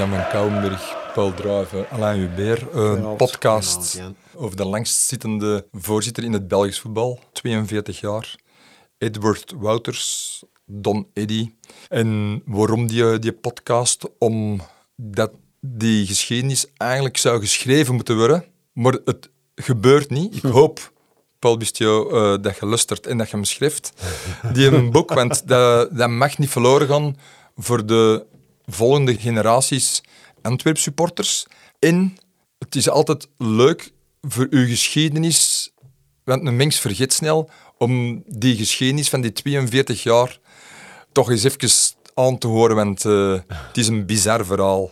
Jan van Kouwenberg, Paul Druiven, Alain Hubert. Een podcast over de langstzittende voorzitter in het Belgisch voetbal, 42 jaar. Edward Wouters, Don Eddy. En waarom die, die podcast? Omdat die geschiedenis eigenlijk zou geschreven moeten worden, maar het gebeurt niet. Ik hoop Paul Bistio, uh, dat je lustert en dat je hem schrijft. Die een boek, want dat, dat mag niet verloren gaan voor de volgende generaties Antwerp supporters. En het is altijd leuk voor uw geschiedenis, want een mens vergeet snel, om die geschiedenis van die 42 jaar toch eens even aan te horen, want uh, het is een bizar verhaal.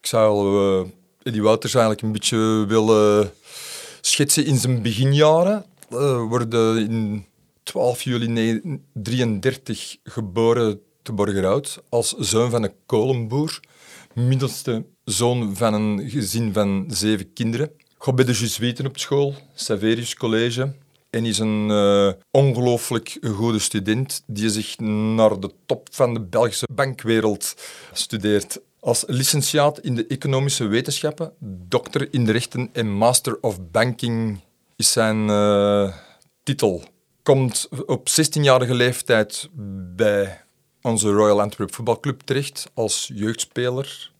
Ik zou uh, Wouters eigenlijk een beetje willen schetsen in zijn beginjaren. Uh, worden in 12 juli 1933 geboren te Borgerhout als zoon van een kolenboer, middelste zoon van een gezin van zeven kinderen. Gaat bij de Jesuiten op school, Saverius College, en is een uh, ongelooflijk goede student die zich naar de top van de Belgische bankwereld studeert. Als licentiaat in de economische wetenschappen, dokter in de rechten en master of banking is zijn uh, titel. Komt op 16-jarige leeftijd bij onze Royal Antwerp voetbalclub terecht als jeugdspeler.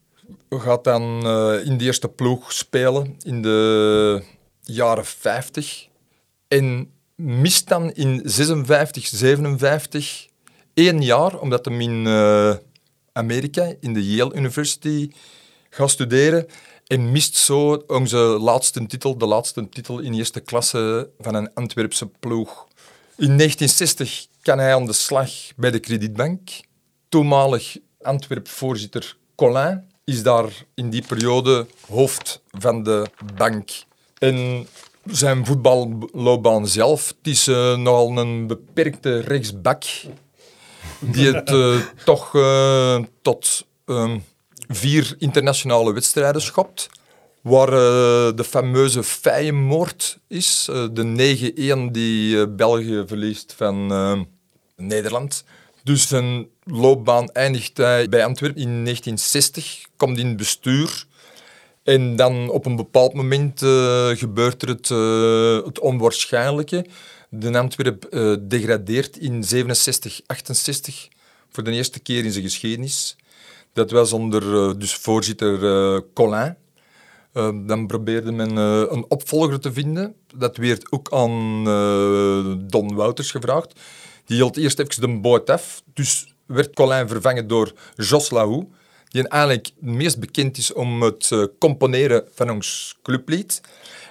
Gaat dan uh, in de eerste ploeg spelen in de jaren 50 en mist dan in 56, 57 één jaar, omdat hij in uh, Amerika, in de Yale University, gaat studeren en mist zo onze laatste titel, de laatste titel in eerste klasse van een Antwerpse ploeg. In 1960 kan hij aan de slag bij de kredietbank. Toenmalig Antwerp-voorzitter Colin is daar in die periode hoofd van de bank. En zijn voetballoopbaan zelf, is uh, nogal een beperkte rechtsbak die het uh, toch uh, tot ehm, vier internationale wedstrijden schopt. Waar de fameuze Feyenoord is, de 9-1 die België verliest van Nederland. Dus zijn loopbaan eindigt hij bij Antwerpen in 1960, komt in bestuur en dan op een bepaald moment uh, gebeurt er het, het onwaarschijnlijke. De Antwerp degradeert in 67, 68 voor de eerste keer in zijn geschiedenis. Dat was onder dus voorzitter Colin. dan probeerde men een opvolger te vinden. Dat werd ook aan Don Wouters gevraagd. Die hield eerst even de boot af. Dus werd Colin vervangen door Jos Lahou die eigenlijk het meest bekend is om het uh, componeren van ons clublied.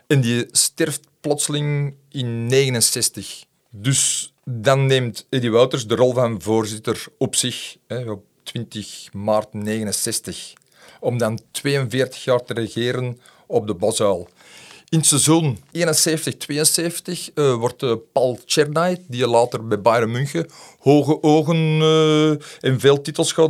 En die sterft plotseling in 69. Dus dan neemt Eddie Wouters de rol van voorzitter op zich hè, op 20 maart 69. Om dan 42 jaar te regeren op de Bosuil. In het seizoen 71-72 uh, wordt uh, Paul Czernay, die later bij Bayern München hoge ogen uh, en veel titels gaat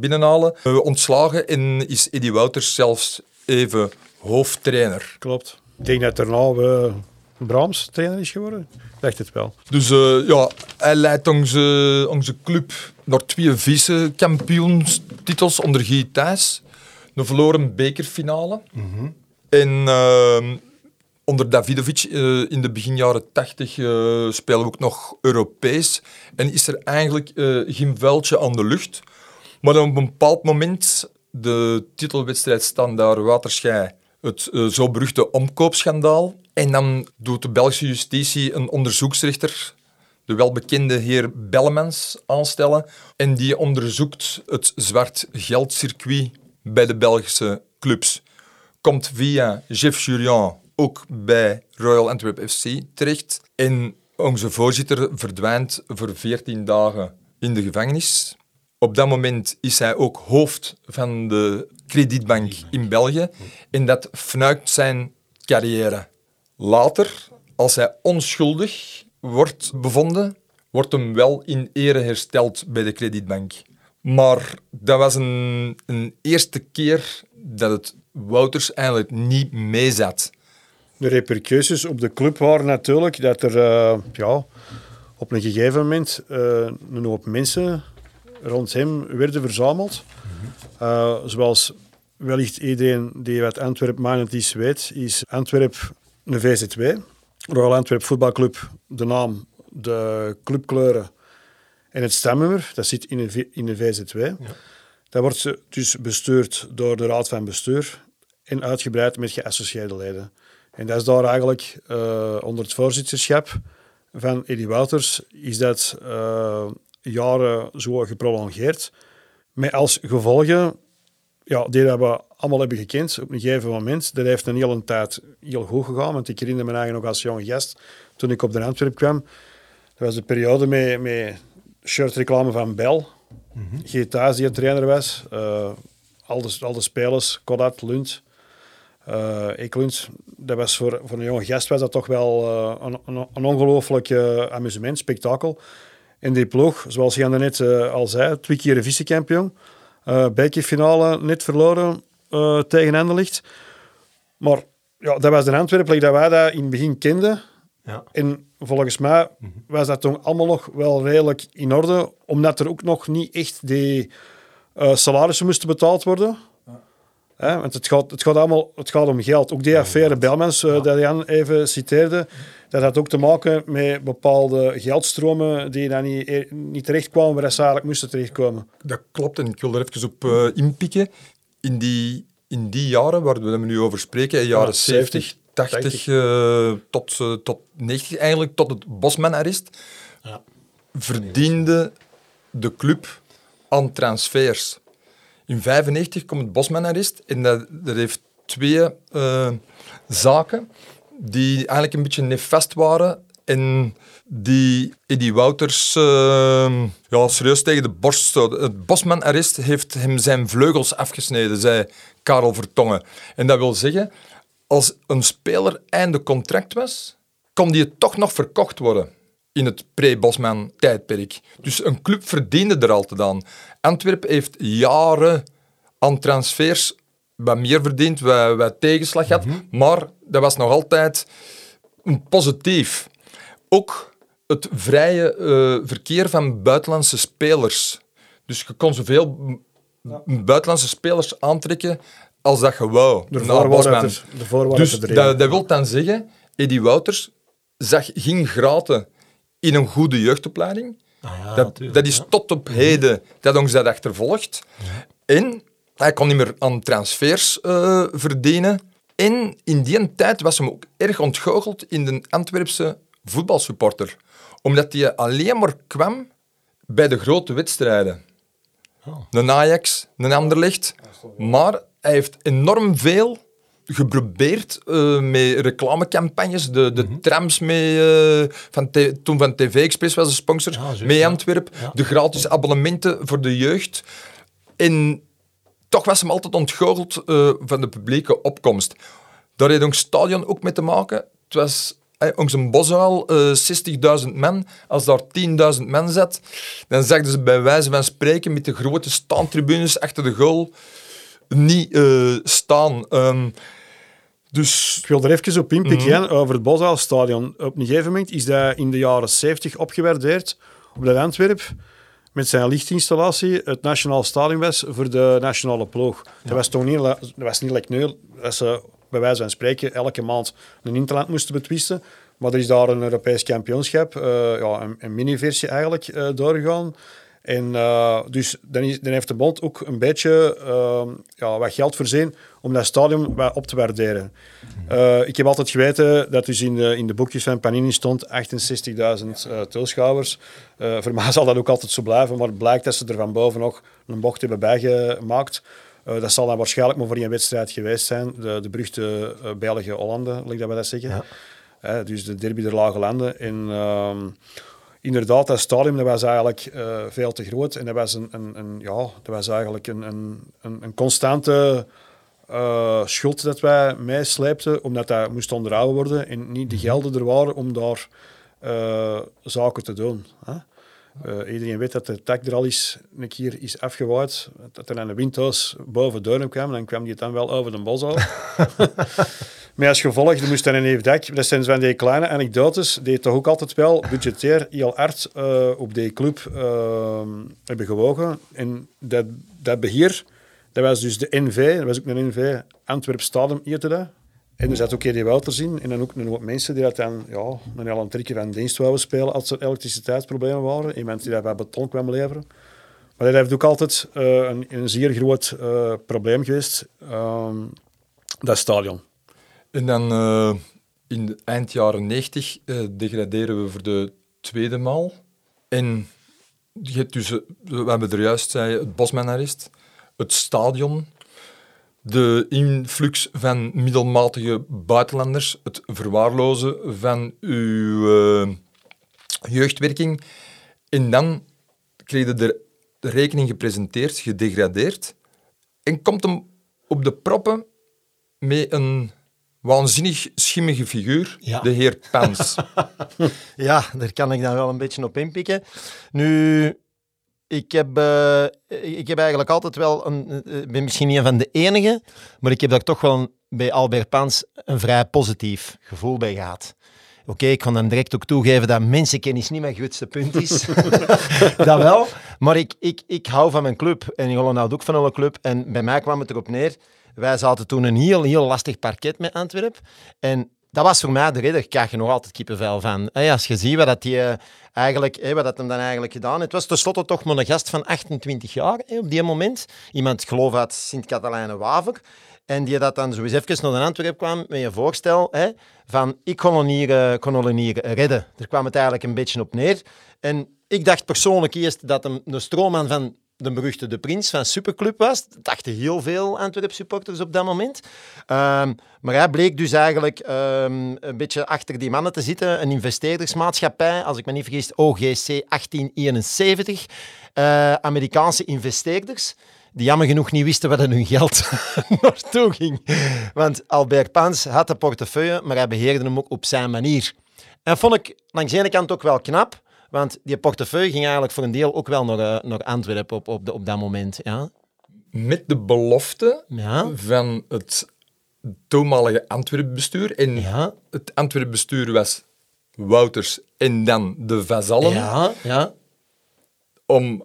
binnenhalen, ontslagen en is Eddie Wouters zelfs even hoofdtrainer. Klopt. Ik denk dat daarna uh, Brahms trainer is geworden. Dacht het wel. Dus ja, hij leidt onze, onze club naar twee vice-kampioenstitels onder Guy Thijs. Een verloren bekerfinale. Mm -hmm. En ehm, onder Davidovic uh, in de begin jaren 80 uh, spelen we ook nog Europees. En is er eigenlijk uh, geen vuiltje aan de lucht. Maar op een bepaald moment, de titelwedstrijd Standaard Waterschei, het zo beruchte omkoopschandaal. En dan doet de Belgische justitie een onderzoeksrechter, de welbekende heer Bellemans, aanstellen. En die onderzoekt het zwart geldcircuit bij de Belgische clubs. Komt via Jeff Jurian ook bij Royal Antwerp FC terecht. En onze voorzitter verdwijnt voor 14 dagen in de gevangenis. Op dat moment is hij ook hoofd van de kredietbank in België. En dat fnuikt zijn carrière. Later, als hij onschuldig wordt bevonden, wordt hem wel in ere hersteld bij de kredietbank. Maar dat was een, een eerste keer dat het Wouters eigenlijk niet meezat de repercussies op de club waren natuurlijk dat er uh, ja, op een gegeven moment uh, een hoop mensen rond hem werden verzameld. Mm zoals wellicht iedereen die wat Antwerp minded is weet, is Antwerp een VZW. Royal Antwerp Voetbalclub, de naam, de clubkleuren en het stemnummer, dat zit in de, in de VZW. Ja. Dat wordt dus bestuurd door de Raad van Bestuur en uitgebreid met geassocieerde leden. En dat is daar eigenlijk uh, onder het voorzitterschap van Eddie Wouters is dat uh, jaren zo geprolongeerd. Met als gevolgen, ja, die dat we allemaal hebben gekend op een gegeven moment, dat heeft een hele tijd heel goed gegaan. Want ik herinner me eigenlijk nog als jonge gast, toen ik op de Antwerp kwam, dat was de periode met, met shirtreclame van Bell. Mm -hmm. die een trainer was. Uh, al, de, al de spelers, Kodat, Lund, uh, Eklund. Dat was voor, voor een jonge gast was dat toch wel uh, een, een, een ongelooflijk amusement, spektakel. En die ploeg, zoals Jan net al zei, twee keer vice-kampioen. bekerfinale net verloren tegen Anderlicht. Maar ja, dat was de Antwerpen dat wij dat in het begin kenden. Ja. En volgens mij was dat toen allemaal nog wel redelijk in orde, omdat er ook nog niet echt die uh, salarissen moesten betaald worden. Ja. want het gaat, het, gaat allemaal, het gaat om geld. Ook die affaire Belmans, uh, dat Jan even citeerde, dat had ook te maken met bepaalde geldstromen die dan niet, eh, niet terechtkwamen waar ze eigenlijk moesten terechtkomen. Dat klopt, en ik wil er even op uh, inpikken. In die, in die jaren waar we nu over spreken, in jaren ja, 70, 80 uh, tot, uh, tot 90 eigenlijk, tot het Bosman-arrest, ja. verdiende de club aan transfers. In 95 komt het Bosman-arrest en dat, dat heeft twee uh, zaken die eigenlijk een beetje nefast waren en die Eddie Wouters ja, serieus tegen de borst stoot. Het Bosman-arrest heeft hem zijn vleugels afgesneden, zei Karel Vertongen. En dat wil zeggen, als een speler einde contract was, kon die toch nog verkocht worden in het pre-Bosman-tijdperk. Dus een club verdiende er altijd aan. Antwerpen heeft jaren aan transfers wat meer verdiend, wat, wat tegenslag gehad, mhm. maar dat was nog altijd een positief. Ook het vrije uh, verkeer van buitenlandse spelers. Dus je kon zoveel buitenlandse spelers aantrekken als dat je wou. De voorwaarden de Dus dat, dat wil dan zeggen, Eddie Wouters zag, ging graten in een goede jeugdopleiding. Ah ja, dat, dat, is tot op heden dat ons dat achtervolgt. Ja. En hij kon niet meer aan transfers uh, verdienen. En in die tijd was hem ook erg ontgoocheld in de Antwerpse voetbalsupporter. Omdat hij alleen maar kwam bij de grote wedstrijden. Oh. Een Ajax, een Anderlecht. Maar hij heeft enorm veel geprobeerd uh, met reclamecampagnes, de, de mhm. trams mee, uh, van toen van TV Express was de sponsor, ja, mee Antwerp, de gratis abonnementen voor de jeugd. En toch was hem altijd ontgoocheld uh, van de publieke opkomst. Daar heeft ons stadion ook mee te maken. Het was eh, onze boshuil, 60.000 man. Als daar 10.000 man zat, dan zagden ze bij wijze van spreken met de grote staantribunes achter de goal niet uh, staan. Um, dus... Ik wil er even op inpikken mm over het Bosuilstadion. Op een gegeven moment is dat in de jaren 70 opgewaardeerd op de Antwerp met zijn lichtinstallatie het Nationaal Stadion was voor de nationale ploeg. Dat was toch niet, dat was niet lekker nu, dat ze bij wijze van spreken elke maand een interland moesten betwisten. Maar er is daar een Europees kampioenschap, uh, ja, een, een mini-versie eigenlijk, uh, doorgegaan. En uh, dus dan, is, dan, heeft de bond ook een beetje uh, ja, wat geld voorzien om dat stadion wat op te waarderen. Uh, ik heb altijd geweten dat dus in de, in de boekjes van Panini stond 68.000 uh, toeschouwers. voor mij zal dat ook altijd zo blijven, maar het blijkt dat ze er van boven nog een bocht hebben bijgemaakt. dat zal dan waarschijnlijk maar voor een wedstrijd geweest zijn. De, de beruchte België-Hollanden, lijkt dat we dat zeggen. Ja. dus de derby der lage landen. En ehm, inderdaad, dat stadion dat was eigenlijk uh, veel te groot. En dat was, een, een, een ja, dat was eigenlijk een, een, een constante uh, schuld dat wij meesleepten, omdat dat moest onderhouden worden en niet de mhm. gelden er waren om daar uh, zaken te doen. Hè? iedereen weet dat de tak er al eens een keer is afgewaaid. Dat er een windhuis boven Deurne kwam, dan kwam die dan wel over de bos Maar als gevolg, er moest dan een even. Dat zijn van die kleine anekdotes die toch ook altijd wel budgetair heel hard uh, op die club uh, hebben gewogen. En dat, dat beheer, Dat was dus de NV, dat was ook een NV, Antwerp Stadium heette En er zat ook Eddie Wouters in. En dan ook een hoop mensen die dat dan ja, een heel Trikke van dienst wouden spelen als er elektriciteitsproblemen waren. Iemand die dat bij beton kwam leveren. Maar dat heeft ook altijd uh, een, een, zeer groot probleem geweest, uh, dat stadion. En dan uh, in de eind jaren 90 degraderen we voor de tweede maal. En je hebt dus, we hebben er juist zei, het Bosmanarrest, het stadion, de influx van middelmatige buitenlanders, het verwaarlozen van uw uh, jeugdwerking. En dan kreeg je de rekening gepresenteerd, gedegradeerd, en komt hem op de proppen met een waanzinnig schimmige figuur, de heer Pans. ja, daar kan ik dan wel een beetje op inpikken. Nu, ik heb, uh, ik heb eigenlijk altijd wel, een, uh, ben misschien niet een van de enige, maar ik heb daar toch wel bij Albert Pans een vrij positief gevoel bij gehad. Oké, ik kan dan direct ook toegeven dat mensenkennis niet mijn grootste punt is. dat wel. Maar ik, ik, ik hou van mijn club. En Jolan houdt ook van alle club. En bij mij kwam het erop neer wij zaten toen een heel, heel lastig parket met Antwerpen. En dat was voor mij de reden. Ik krijg je nog altijd kippenvel van. Hey, als je ziet wat dat die, eigenlijk, hey, wat dat hem dan eigenlijk gedaan heeft. Het was tenslotte toch maar een gast van 28 jaar op die moment. Iemand, geloof uit Sint-Katelijne-Waver. En die dat dan zo eens even naar Antwerpen kwam met je voorstel van ik kon hier, kon hier redden. Daar kwam het eigenlijk een beetje op neer. En ik dacht persoonlijk eerst dat hem een stroomman van de beruchte De Prins van Superclub was. Dat dachten heel veel Antwerp supporters op dat moment. Um, maar hij bleek dus eigenlijk um, een beetje achter die mannen te zitten. Een investeerdersmaatschappij, als ik me niet vergis, OGC 1871. Uh, Amerikaanse investeerders die jammer genoeg niet wisten wat hun geld naartoe ging. Want Albert Pans had de portefeuille, maar hij beheerde hem ook op zijn manier. En vond ik langs de ene kant ook wel knap, want die portefeuille ging eigenlijk voor een deel ook wel naar, uh, naar Antwerpen op, op, de, op dat moment. Ja. Met de belofte ja. van het toenmalige Antwerpenbestuur. En ja. het Antwerpenbestuur was Wouters en dan de Vazallen. Ja, ja. Om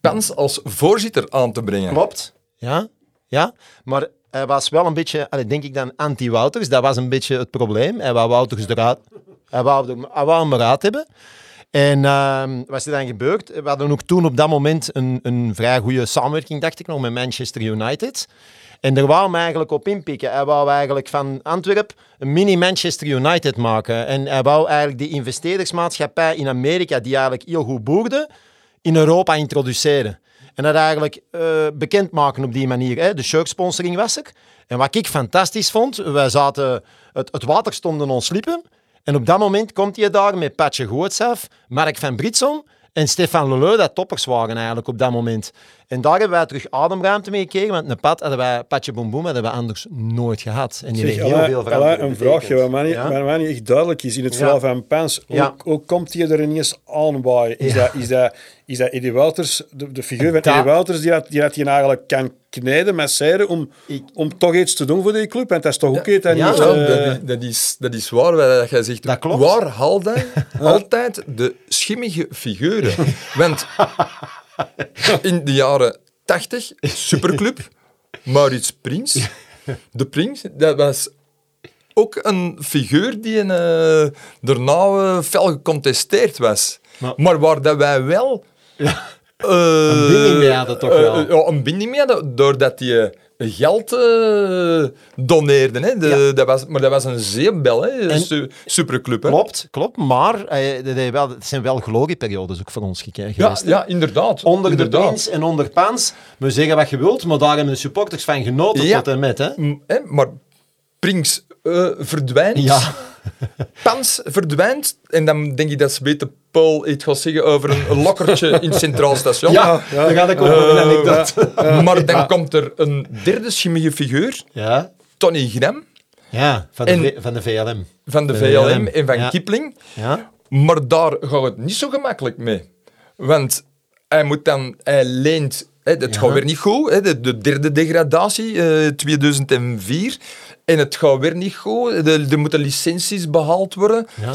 Pens als voorzitter aan te brengen. Klopt, ja. ja. Maar hij was wel een beetje, denk ik dan, anti-Wouters. Dat was een beetje het probleem. Hij wou Wouters eruit hij wou, hij eruit hebben. En uh, wat is er dan gebeurd? We hadden ook toen op dat moment een, een vrij goede samenwerking, dacht ik nog, met Manchester United. En daar wou hem eigenlijk op inpikken. Hij wou eigenlijk van Antwerpen een mini-Manchester United maken. En hij wou eigenlijk die investeerdersmaatschappij in Amerika, die eigenlijk heel goed boerde, in Europa introduceren. En dat eigenlijk uh, bekendmaken op die manier. Hè. De shirt-sponsoring was er. En wat ik fantastisch vond, wij zaten, het, het water stond in ons lippen. En op dat moment komt hij daar met Patje Gootsaf, Mark van Britson en Stefan Leleu, dat toppers waren eigenlijk op dat moment. En daar hebben wij terug ademruimte mee gekregen, want een pad hadden wij, Patje Boom hadden we anders nooit gehad. En die heeft heel veel veranderd. Een vraagje, wat mij, ja? niet echt duidelijk is in het verhaal van Pens. Hoe, hoe, komt hij er ineens aan bij? Is, dat, is, dat, is dat Eddie Wouters, de, de figuur van Eddie Wouters, die dat, die dat hij eigenlijk kan knijden, masseren, om, om toch iets te doen voor die club? En dat is toch ook iets... Ja, dat, dat, is, dat is waar, wat jij zegt. Dat klopt. Waar haalt hij altijd de schimmige figuren? Want in de jaren 80, superclub, Maurits Prins. De Prins, dat was ook een figuur die een, uh, daarna uh, fel gecontesteerd was. Maar, maar waar dat wij wel... Ja. Uh, een binding mee hadden toch wel? ja, een binding mee hadden, doordat hij geld uh, doneerden. Hè. De, dat was, maar dat was een zeebel, hè. Su superclub. Hè. Klopt, klopt. Maar uh, het zijn wel glorieperiodes ook voor ons gekregen. Ja, ja, inderdaad. Onder inderdaad. de prins en onder Pans. We zeggen wat je wilt, maar daar hebben de supporters van genoten tot en met. Hè. hè maar Prins uh, verdwijnt. Ja. Pans verdwijnt. En dan denk ik dat ze beter Paul iets gaat zeggen over een lokkertje in het Centraal Station. Ja, ja. dan ga ik ook uh, Maar dan komt er een derde schimmige figuur. Ja. Tony Grem. Ja, van de, en, van de VLM. Van de, VLM, en van Kipling. Ja. Maar daar gaat het niet zo gemakkelijk mee. Want hij moet dan... Hij leent... Hè, het gaat weer niet goed. Hè, de, de derde degradatie, uh, 2004. En het gaat weer niet goed. Er moeten licenties behaald worden. Ja.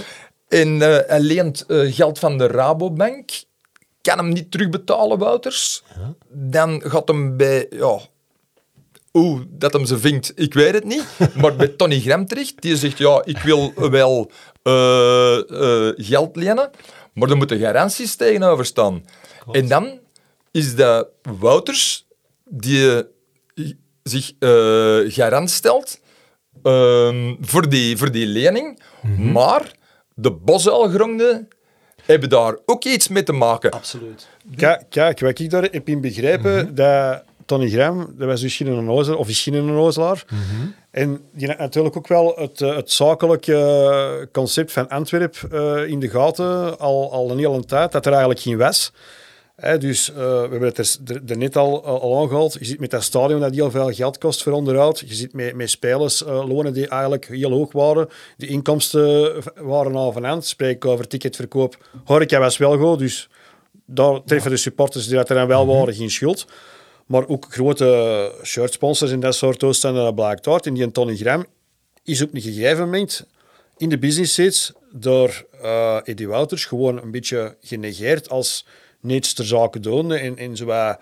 En uh, hij leent uh, geld van de Rabobank. kan hem niet terugbetalen, Wouters. Dan gaat hem bij, ja, hoe dat hem ze vindt, ik weet het niet. Maar bij Tony Graham terecht, die zegt, ja, ik wil wel eh, eh, geld lenen, maar er moeten garanties tegenover staan. En dan is dat Wouters die zich garant stelt ehm, voor, die, voor die lening, Mhm. maar de bosuilgronden hebben daar ook iets mee te maken. Absoluut. Kijk, kijk, wat ik daar heb in begrepen, dat Tony Graham, dat was dus geen onnozelaar, of is geen onnozelaar. En die had natuurlijk ook wel het, eh, het zakelijke concept van Antwerpen eh, in de gaten, al, al een hele tijd, dat er eigenlijk geen was. Dus eh, we hebben het er, er- er net al, al aangehaald. Je zit met dat stadion dat heel veel geld kost voor onderhoud. Je zit met, met spelers, eh, lonen die eigenlijk heel hoog waren. De inkomsten waren al van hand. Spreek over ticketverkoop. Horeca was wel goed, dus daar treffen de supporters die dat er dan wel waren geen schuld. Maar ook grote shirtsponsors en dat soort toestanden, dat blijkt uit. En die Tony Graham is op een gegeven moment in de business seats door Eddie Wouters gewoon een beetje genegeerd als niets ter zake doen. En, en zo ja,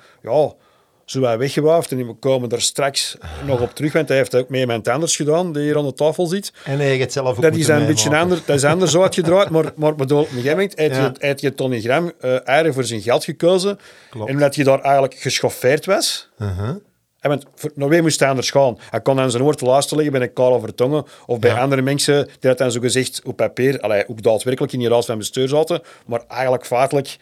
zo wat weggewaafd. En we komen er straks nog op terug, want hij heeft ook mee iemand anders gedaan, die hier aan de tafel zit. En hij het zelf ook Dat is een beetje anders, dat is anders zo uitgedraaid, maar, maar bedoel, gegeven moment heeft, Ja. je, heeft je Tony Graham eieren voor zijn geld gekozen. Klopt. En omdat hij daar eigenlijk geschoffeerd was, en want voor, naar wie moest hij anders gaan? Hij kon aan zijn woord luisteren liggen bij een Karel Vertongen of bij Ja. andere mensen die dat dan zo gezegd op papier, allee, ook daadwerkelijk in die raad van bestuur zaten, maar eigenlijk feitelijk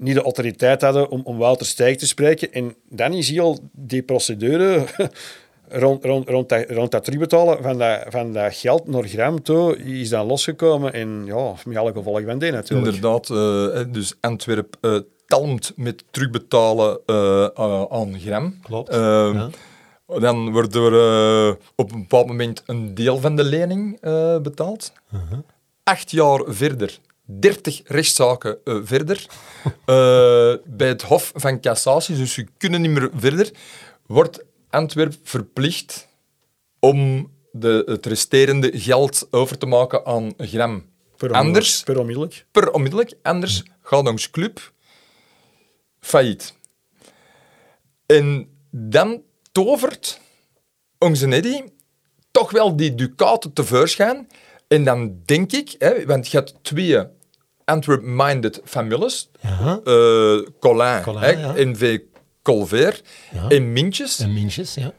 niet de autoriteit hadden om, om Wouter Stijk te spreken. En dan is heel die procedure rond, rond, rond, dat, rond dat terugbetalen van dat, van dat geld naar Gram toe is dan losgekomen. En ja, met alle gevolgen van die natuurlijk. Inderdaad, eh, hè, dus Antwerp eh talmt met terugbetalen eh, eh, aan Gram. Klopt, Eh, ja. Dan wordt er eh, op een bepaald moment een deel van de lening eh, betaald. Uh-huh. Acht jaar verder, 30 rechtszaken eh, verder, eh, bij het Hof van Cassatie, dus ze kunnen niet meer verder, wordt Antwerp verplicht om de, het resterende geld over te maken aan Gram. Per Anders Per onmiddellijk. per onmiddellijk, anders gaat ons club failliet. En dan tovert onze Eddy toch wel die ducaten tevoorschijn. En dan denk ik, hè, want je hebt twee Antwerp-minded families, Ja. eh Colin, Colin, hè, ja. NV Colver Ja. en Mintjes. En mintjes, ja.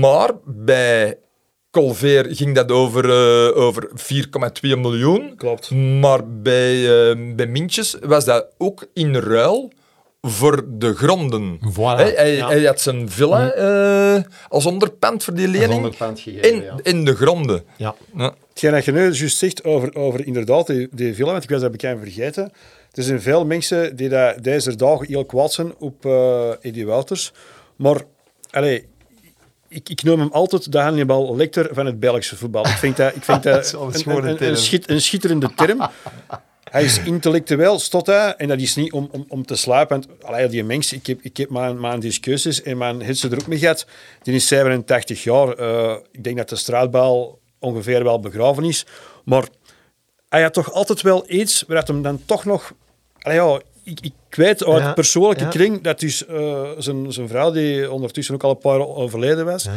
Maar bij Colver ging dat over, eh, over 4,2 miljoen. Klopt. Maar bij, eh, bij Mintjes was dat ook in ruil voor de gronden. Voilà, Hè, hij, ja. hij had zijn villa eh, als onderpand voor die lening. onderpand gegeven, en, ja. en de gronden. Ja. Ja. Hetgeen dat je nu juist zegt over, over inderdaad die, die villa, want ik was dat bekend vergeten. Er zijn veel mensen die dat deze dagen heel kwaad zijn op eh Eddie Wouters. Maar, allee, ik, ik noem hem altijd de Hannibal Lecter van het Belgische voetbal. Ik vind dat, ik vind dat, Dat een een schitterende term. Hij is intellectueel, stot hij, en dat is niet om, om, om te slapen. Want allee, die mens, ik heb, ik heb mijn, mijn discussies en mijn ze er ook mee gehad. Die is 87 jaar. Eh, ik denk dat de straatbal ongeveer wel begraven is. Maar hij had toch altijd wel iets waar hem dan toch nog... Allee, ja, ik, ik weet uit Ja, persoonlijke ja. kring dat dus eh, zijn, zijn vrouw, die ondertussen ook al een paar jaar overleden was,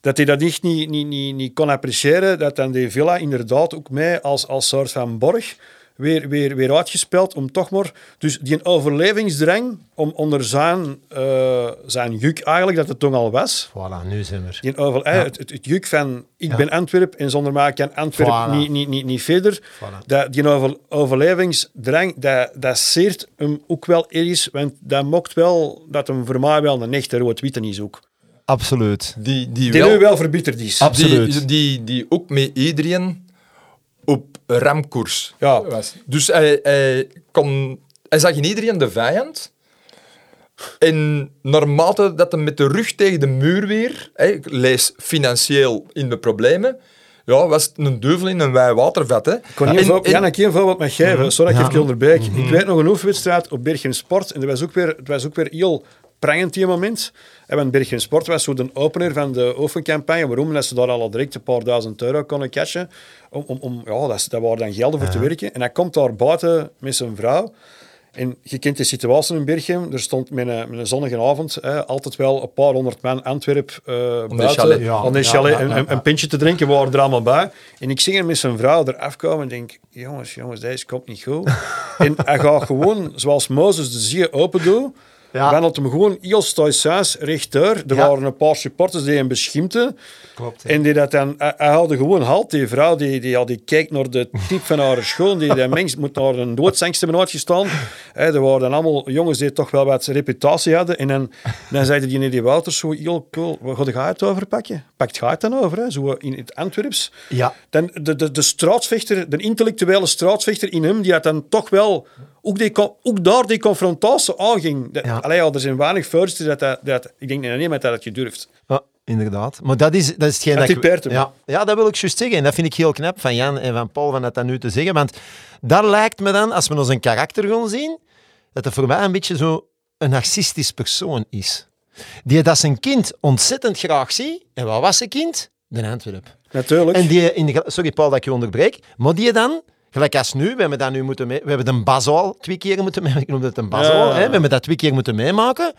dat hij dat echt niet, niet, niet, niet kon appreciëren, dat dan die villa inderdaad ook mij als, als soort van borg weer, weer, weer uitgespeeld om toch maar... Dus die overlevingsdrang om onder zijn, eh, zijn juk eigenlijk, dat het toen al was, Voilà, nu zijn we er. die over, eh, het, het, het juk van ik ben Antwerp en zonder mij kan Antwerp Voilà. niet, niet, niet, niet verder. Voilà. Dat, die over, overlevingsdrang, dat, dat zeert hem ook wel ergens, want dat mocht wel dat hem voor mij wel een echte rood-witte is ook. Absoluut. Die, die, Die wel, nu wel verbitterd is. Absoluut. Die, die, die ook met iedereen op ramkoers Ja. was. Dus hij, hij, kon, hij zag in iedereen de vijand. En naarmate dat hij met de rug tegen de muur weer, hè, ik lees financieel in de problemen, ja, was het een duivel in een wij watervat. Hè. Ik kon en- Jan, ik één voorbeeld mag geven. Sorry dat ik Ja. even onderbreek. Ik weet nog een oefenwedstrijd op Berchem Sport. En dat was ook weer, het was ook weer heel prangend die moment. En Berchem Sport was zo de opener van de oefencampagne. Waarom? Dat ze daar al direct een paar duizend euro konden cashen. Om, om, om, ja, dat, waren dan gelden voor te werken. En hij komt daar buiten met zijn vrouw. En je kent de situatie in Berchem. Er stond met een, met een zonnige avond hè, altijd wel een paar honderd man Antwerp uh, buiten. Ja, aan de chalet ja, een, een, pintje te drinken. We waren er allemaal bij. En ik zie hem met zijn vrouw eraf komen en denk, jongens, jongens, deze komt niet goed. en hij gaat gewoon, zoals Mozes de zee open doet, ja. wandelt hem gewoon heel stoïcijns rechtdoor. Er waren een paar supporters die hem beschimpten. Klopt. En die dat dan, hij, haalde gewoon halt. Die vrouw die, die, die kijkt naar de type van haar schoon. Die, die mens moet naar een doodsangst hebben uitgestaan. He, er waren allemaal jongens die toch wel wat reputatie hadden. En dan, dan zeiden die die Wouters zo heel cool. Wat ga je het over pakken? Pakt het dan over? Hè? Zo in het Antwerps. Ja. Dan de, de, de straatsvechter, de intellectuele straatsvechter in hem, die had dan toch wel ook, die, ook daar die confrontatie aanging. Ja. Allee, ja, er zijn weinig dat, dat, dat ik denk niet met dat het je durft. Ja, inderdaad. Maar dat is, dat is hetgeen dat, dat ik... Ja, ja, dat wil ik juist zeggen. En dat vind ik heel knap van Jan en van Paul van dat, dat nu te zeggen. Want dat lijkt me dan, als we ons een karakter gaan zien, dat het voor mij een beetje zo een narcistisch persoon is. Die dat zijn kind ontzettend graag ziet. En wat was zijn kind? De Antwerp. Natuurlijk. En die in de, sorry Paul dat ik je onderbreek. Maar die dan Gelijk als nu, we hebben dat nu moeten mee, we hebben de Basel al twee keer moeten meemaken. Ik noemde het een Basel, ja. hè? we hebben dat twee keer moeten meemaken.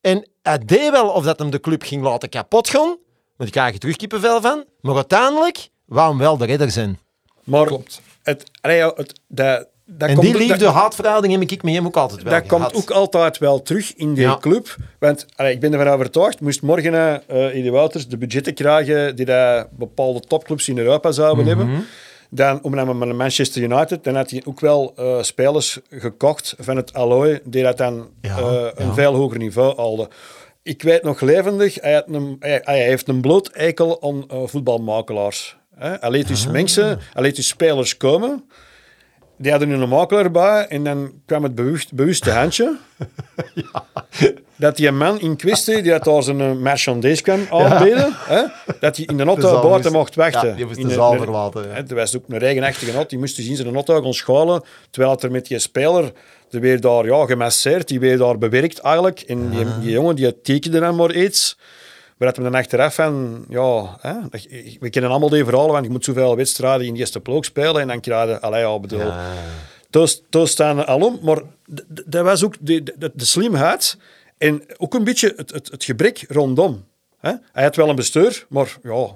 En hij deed wel of dat hem de club ging laten kapot gaan, want ik krijg je terug kippenvel van. Maar uiteindelijk wou hem wel de redder zijn. Maar Klopt. Het, het, dat, dat en die liefde-haatverhouding heb ik met hem ook altijd wel Dat komt ook altijd wel terug in die club. Want allee, ik ben ervan overtuigd, moest morgen uh, Eddie Wouters de budgetten krijgen die dat bepaalde topclubs in Europa zouden mm -hmm. hebben dan, om met Manchester United, dan had hij ook wel uh, spelers gekocht van het Alloy, die dat dan ja, uh, een veel hoger niveau haalde. Ik weet nog levendig, hij, had een, hij, hij heeft een bloot eikel aan uh, voetbalmakelaars. Hè? Hij liet dus ah. mensen, hij liet dus spelers komen die hadden nu een makelaar bij en dan kwam het bewust, bewuste handje. ja. Dat die man in kwestie, die had daar zijn eh, marchandise kwam aanbieden, hè, dat hij in de auto buiten mocht wachten. Ja, die moest de, de zaal verlaten. Ja. Er was ook een regenachtige auto, die moest dus in zijn auto gaan schalen, terwijl er met die speler, die weer daar ja, gemasseerd, die weer daar bewerkt eigenlijk. En die, die jongen, die tekende dan maar iets. We hadden dan achteraf van, ja, hè, we kennen allemaal die verhalen, want je moet zoveel wedstrijden in de eerste ploeg spelen en dan krijg je, allee, ja, bedoel, ja. Toen staan alom, maar dat was ook de, de, de slimheid en ook een beetje het, het, het gebrek rondom. Hè? Hij had wel een bestuur, maar ja...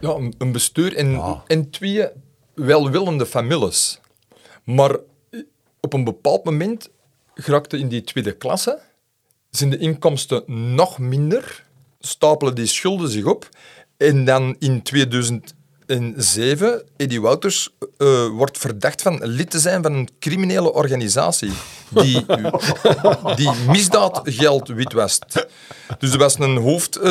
Ja, een bestuur en, en twee welwillende families. Maar op een bepaald moment geraakte in die tweede klasse, zijn de inkomsten nog minder stapelen die schulden zich op. En dan in 2007, Eddie Wouters uh, wordt verdacht van lid te zijn van een criminele organisatie die, die misdaadgeld witwast. Dus er was een hoofd, uh,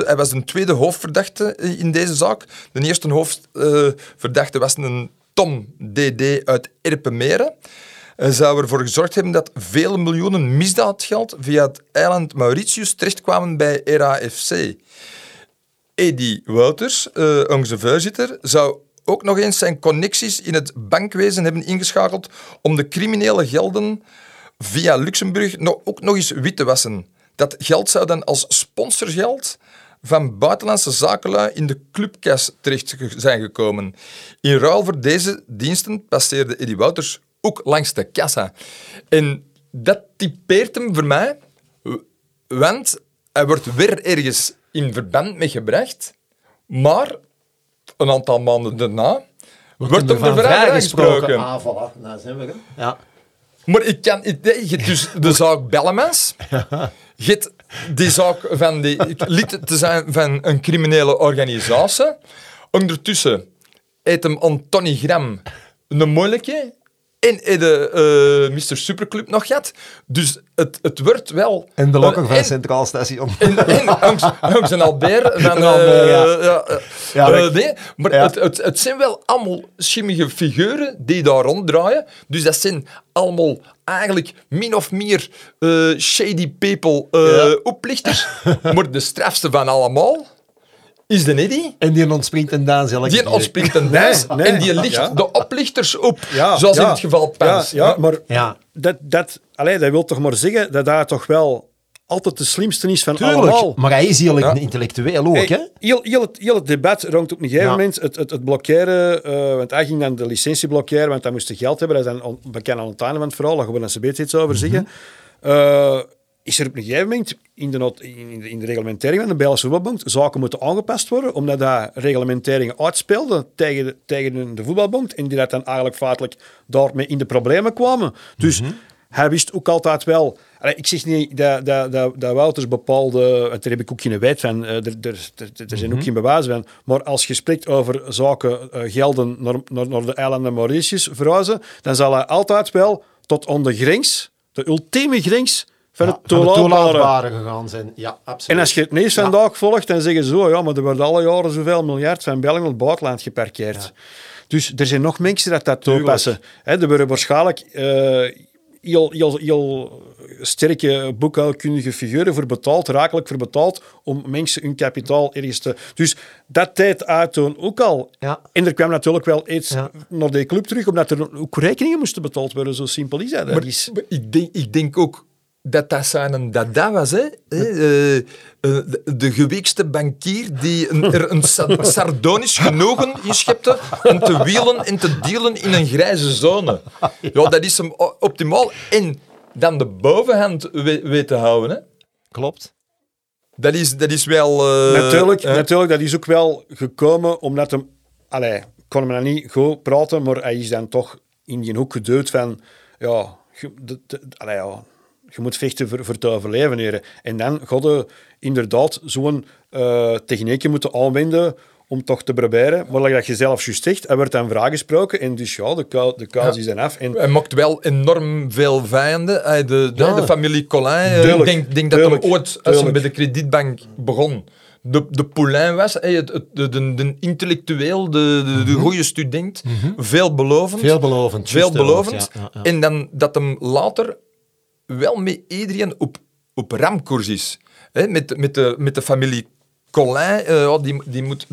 hij was een tweede hoofdverdachte in deze zaak. De eerste hoofdverdachte was een Tom D.D. uit Erpenmeren zou ervoor gezorgd hebben dat vele miljoenen misdaadgeld via het eiland Mauritius terechtkwamen bij RAFC. Eddie Wouters, uh, onze voorzitter, zou ook nog eens zijn connecties in het bankwezen hebben ingeschakeld om de criminele gelden via Luxemburg nog, ook nog eens wit te wassen. Dat geld zou dan als sponsorgeld van buitenlandse zakenlui in de clubkas terecht zijn gekomen. In ruil voor deze diensten passeerde Eddie Wouters ook langs de kassa. En dat typeert hem voor mij, want hij wordt weer ergens in verband mee gebracht, maar een aantal maanden daarna wordt hem er vrijgesproken. Ah, voilà. Nou zijn we Ja. Maar ik kan... Je dus de zaak Bellemans. Je hebt die zaak van die, lid te zijn van een criminele organisatie. Ondertussen eet hem Antony Gram een moeilijke en de uh, Mr. Superclub nog gehad. Dus het, het wordt wel... En de lokker van Centraal Station. En, en Hangs en Albert van... Uh, ja. ja, uh, nee, maar het, het, het zijn wel allemaal schimmige figuren die daar ronddraaien. Dus dat zijn allemaal eigenlijk min of meer shady people oplichters. maar de strafste van allemaal is de Eddy. En die ontspringt een dans Die ontspringt een dans. en die licht de oplichters op, zoals in het geval Pens. Ja, maar Dat, dat, allee, dat wil toch maar zeggen dat daar toch wel altijd de slimste is van allemaal. Maar hij is heel intellectueel ook, hè? Heel, heel, het, heel het debat rond op een gegeven moment het, het, het blokkeren, uh, want hij ging dan de licentie blokkeren, want hij moest geld hebben. Dat is dan bekend aan het einde van het verhaal, daar gaan we dan een iets over zeggen. Mhm. Uh, is er op een gegeven moment in de, in de, in de reglementering van de Belgische voetbalbond zaken moeten aangepast worden, omdat dat reglementeringen uitspeelde tegen de, tegen de voetbalbond en die dat dan eigenlijk feitelijk daarmee in de problemen kwamen. Dus mhm. hij wist ook altijd wel... ik zeg niet dat, dat, dat, dat Wouters bepaalde... Daar heb ik ook geen wet van. Eh, er, er, er, zijn ook mhm. geen bewijzen van. Maar als je spreekt over zaken uh, gelden naar, naar, naar de eilanden Mauritius verhuizen, dan zal hij altijd wel tot de grens, de ultieme grens van het toelaatbare gegaan zijn. Ja, absoluut. En als je het nieuws vandaag volgt, dan zeggen ze zo, ja, maar er worden alle jaren zoveel miljard van België naar het buitenland geparkeerd. Dus er zijn nog mensen dat dat toepassen. He, er worden waarschijnlijk uh, heel, heel, heel sterke boekhoudkundige figuren voor betaald, rakelijk voor betaald, om mensen hun kapitaal ergens te... Dus dat tijd uittoon ook al. Ja. En er kwam natuurlijk wel iets naar de club terug, omdat er ook rekeningen moesten betaald worden. Zo simpel is dat. Maar, is... ik, denk, ik denk ook dat dat zijn dat dat was. Hè? Uh, de, de geweekste bankier die een, er een sardonisch genoegen in schepte om te wielen en te dealen in een grijze zone. Ja, dat is hem optimaal. En dan de bovenhand weten te houden. Hè? Klopt. Dat is, dat is wel... Uh, natuurlijk, natuurlijk, dat is ook wel gekomen omdat hem... Allee, kon hem dan niet goed praten, maar hij is dan toch in die hoek geduwd van... Ja, de, de, allee, ja je moet vechten voor, voor te overleven. Heren. En dan God inderdaad zo'n uh, technieken moeten aanwenden om toch te proberen. Maar dat je zelf juist zegt, er wordt dan vragen gesproken en dus ja, de, de kaas is dan af. En... Hij maakt wel enorm veel vijanden. De, de, de familie Colin, eh, ik denk, denk dat hij ooit, als hij bij de kredietbank begon, de, de Poulain was, de, de, de, intellectueel, de, de, de mhm. goede student, mm -hmm. veelbelovend. Veelbelovend. Veelbelovend. Ja, ja, en dan dat hem later wel met iedereen op, op ramkoers is. Met, met, de, met de familie Colin, uh, die, die moet 4,2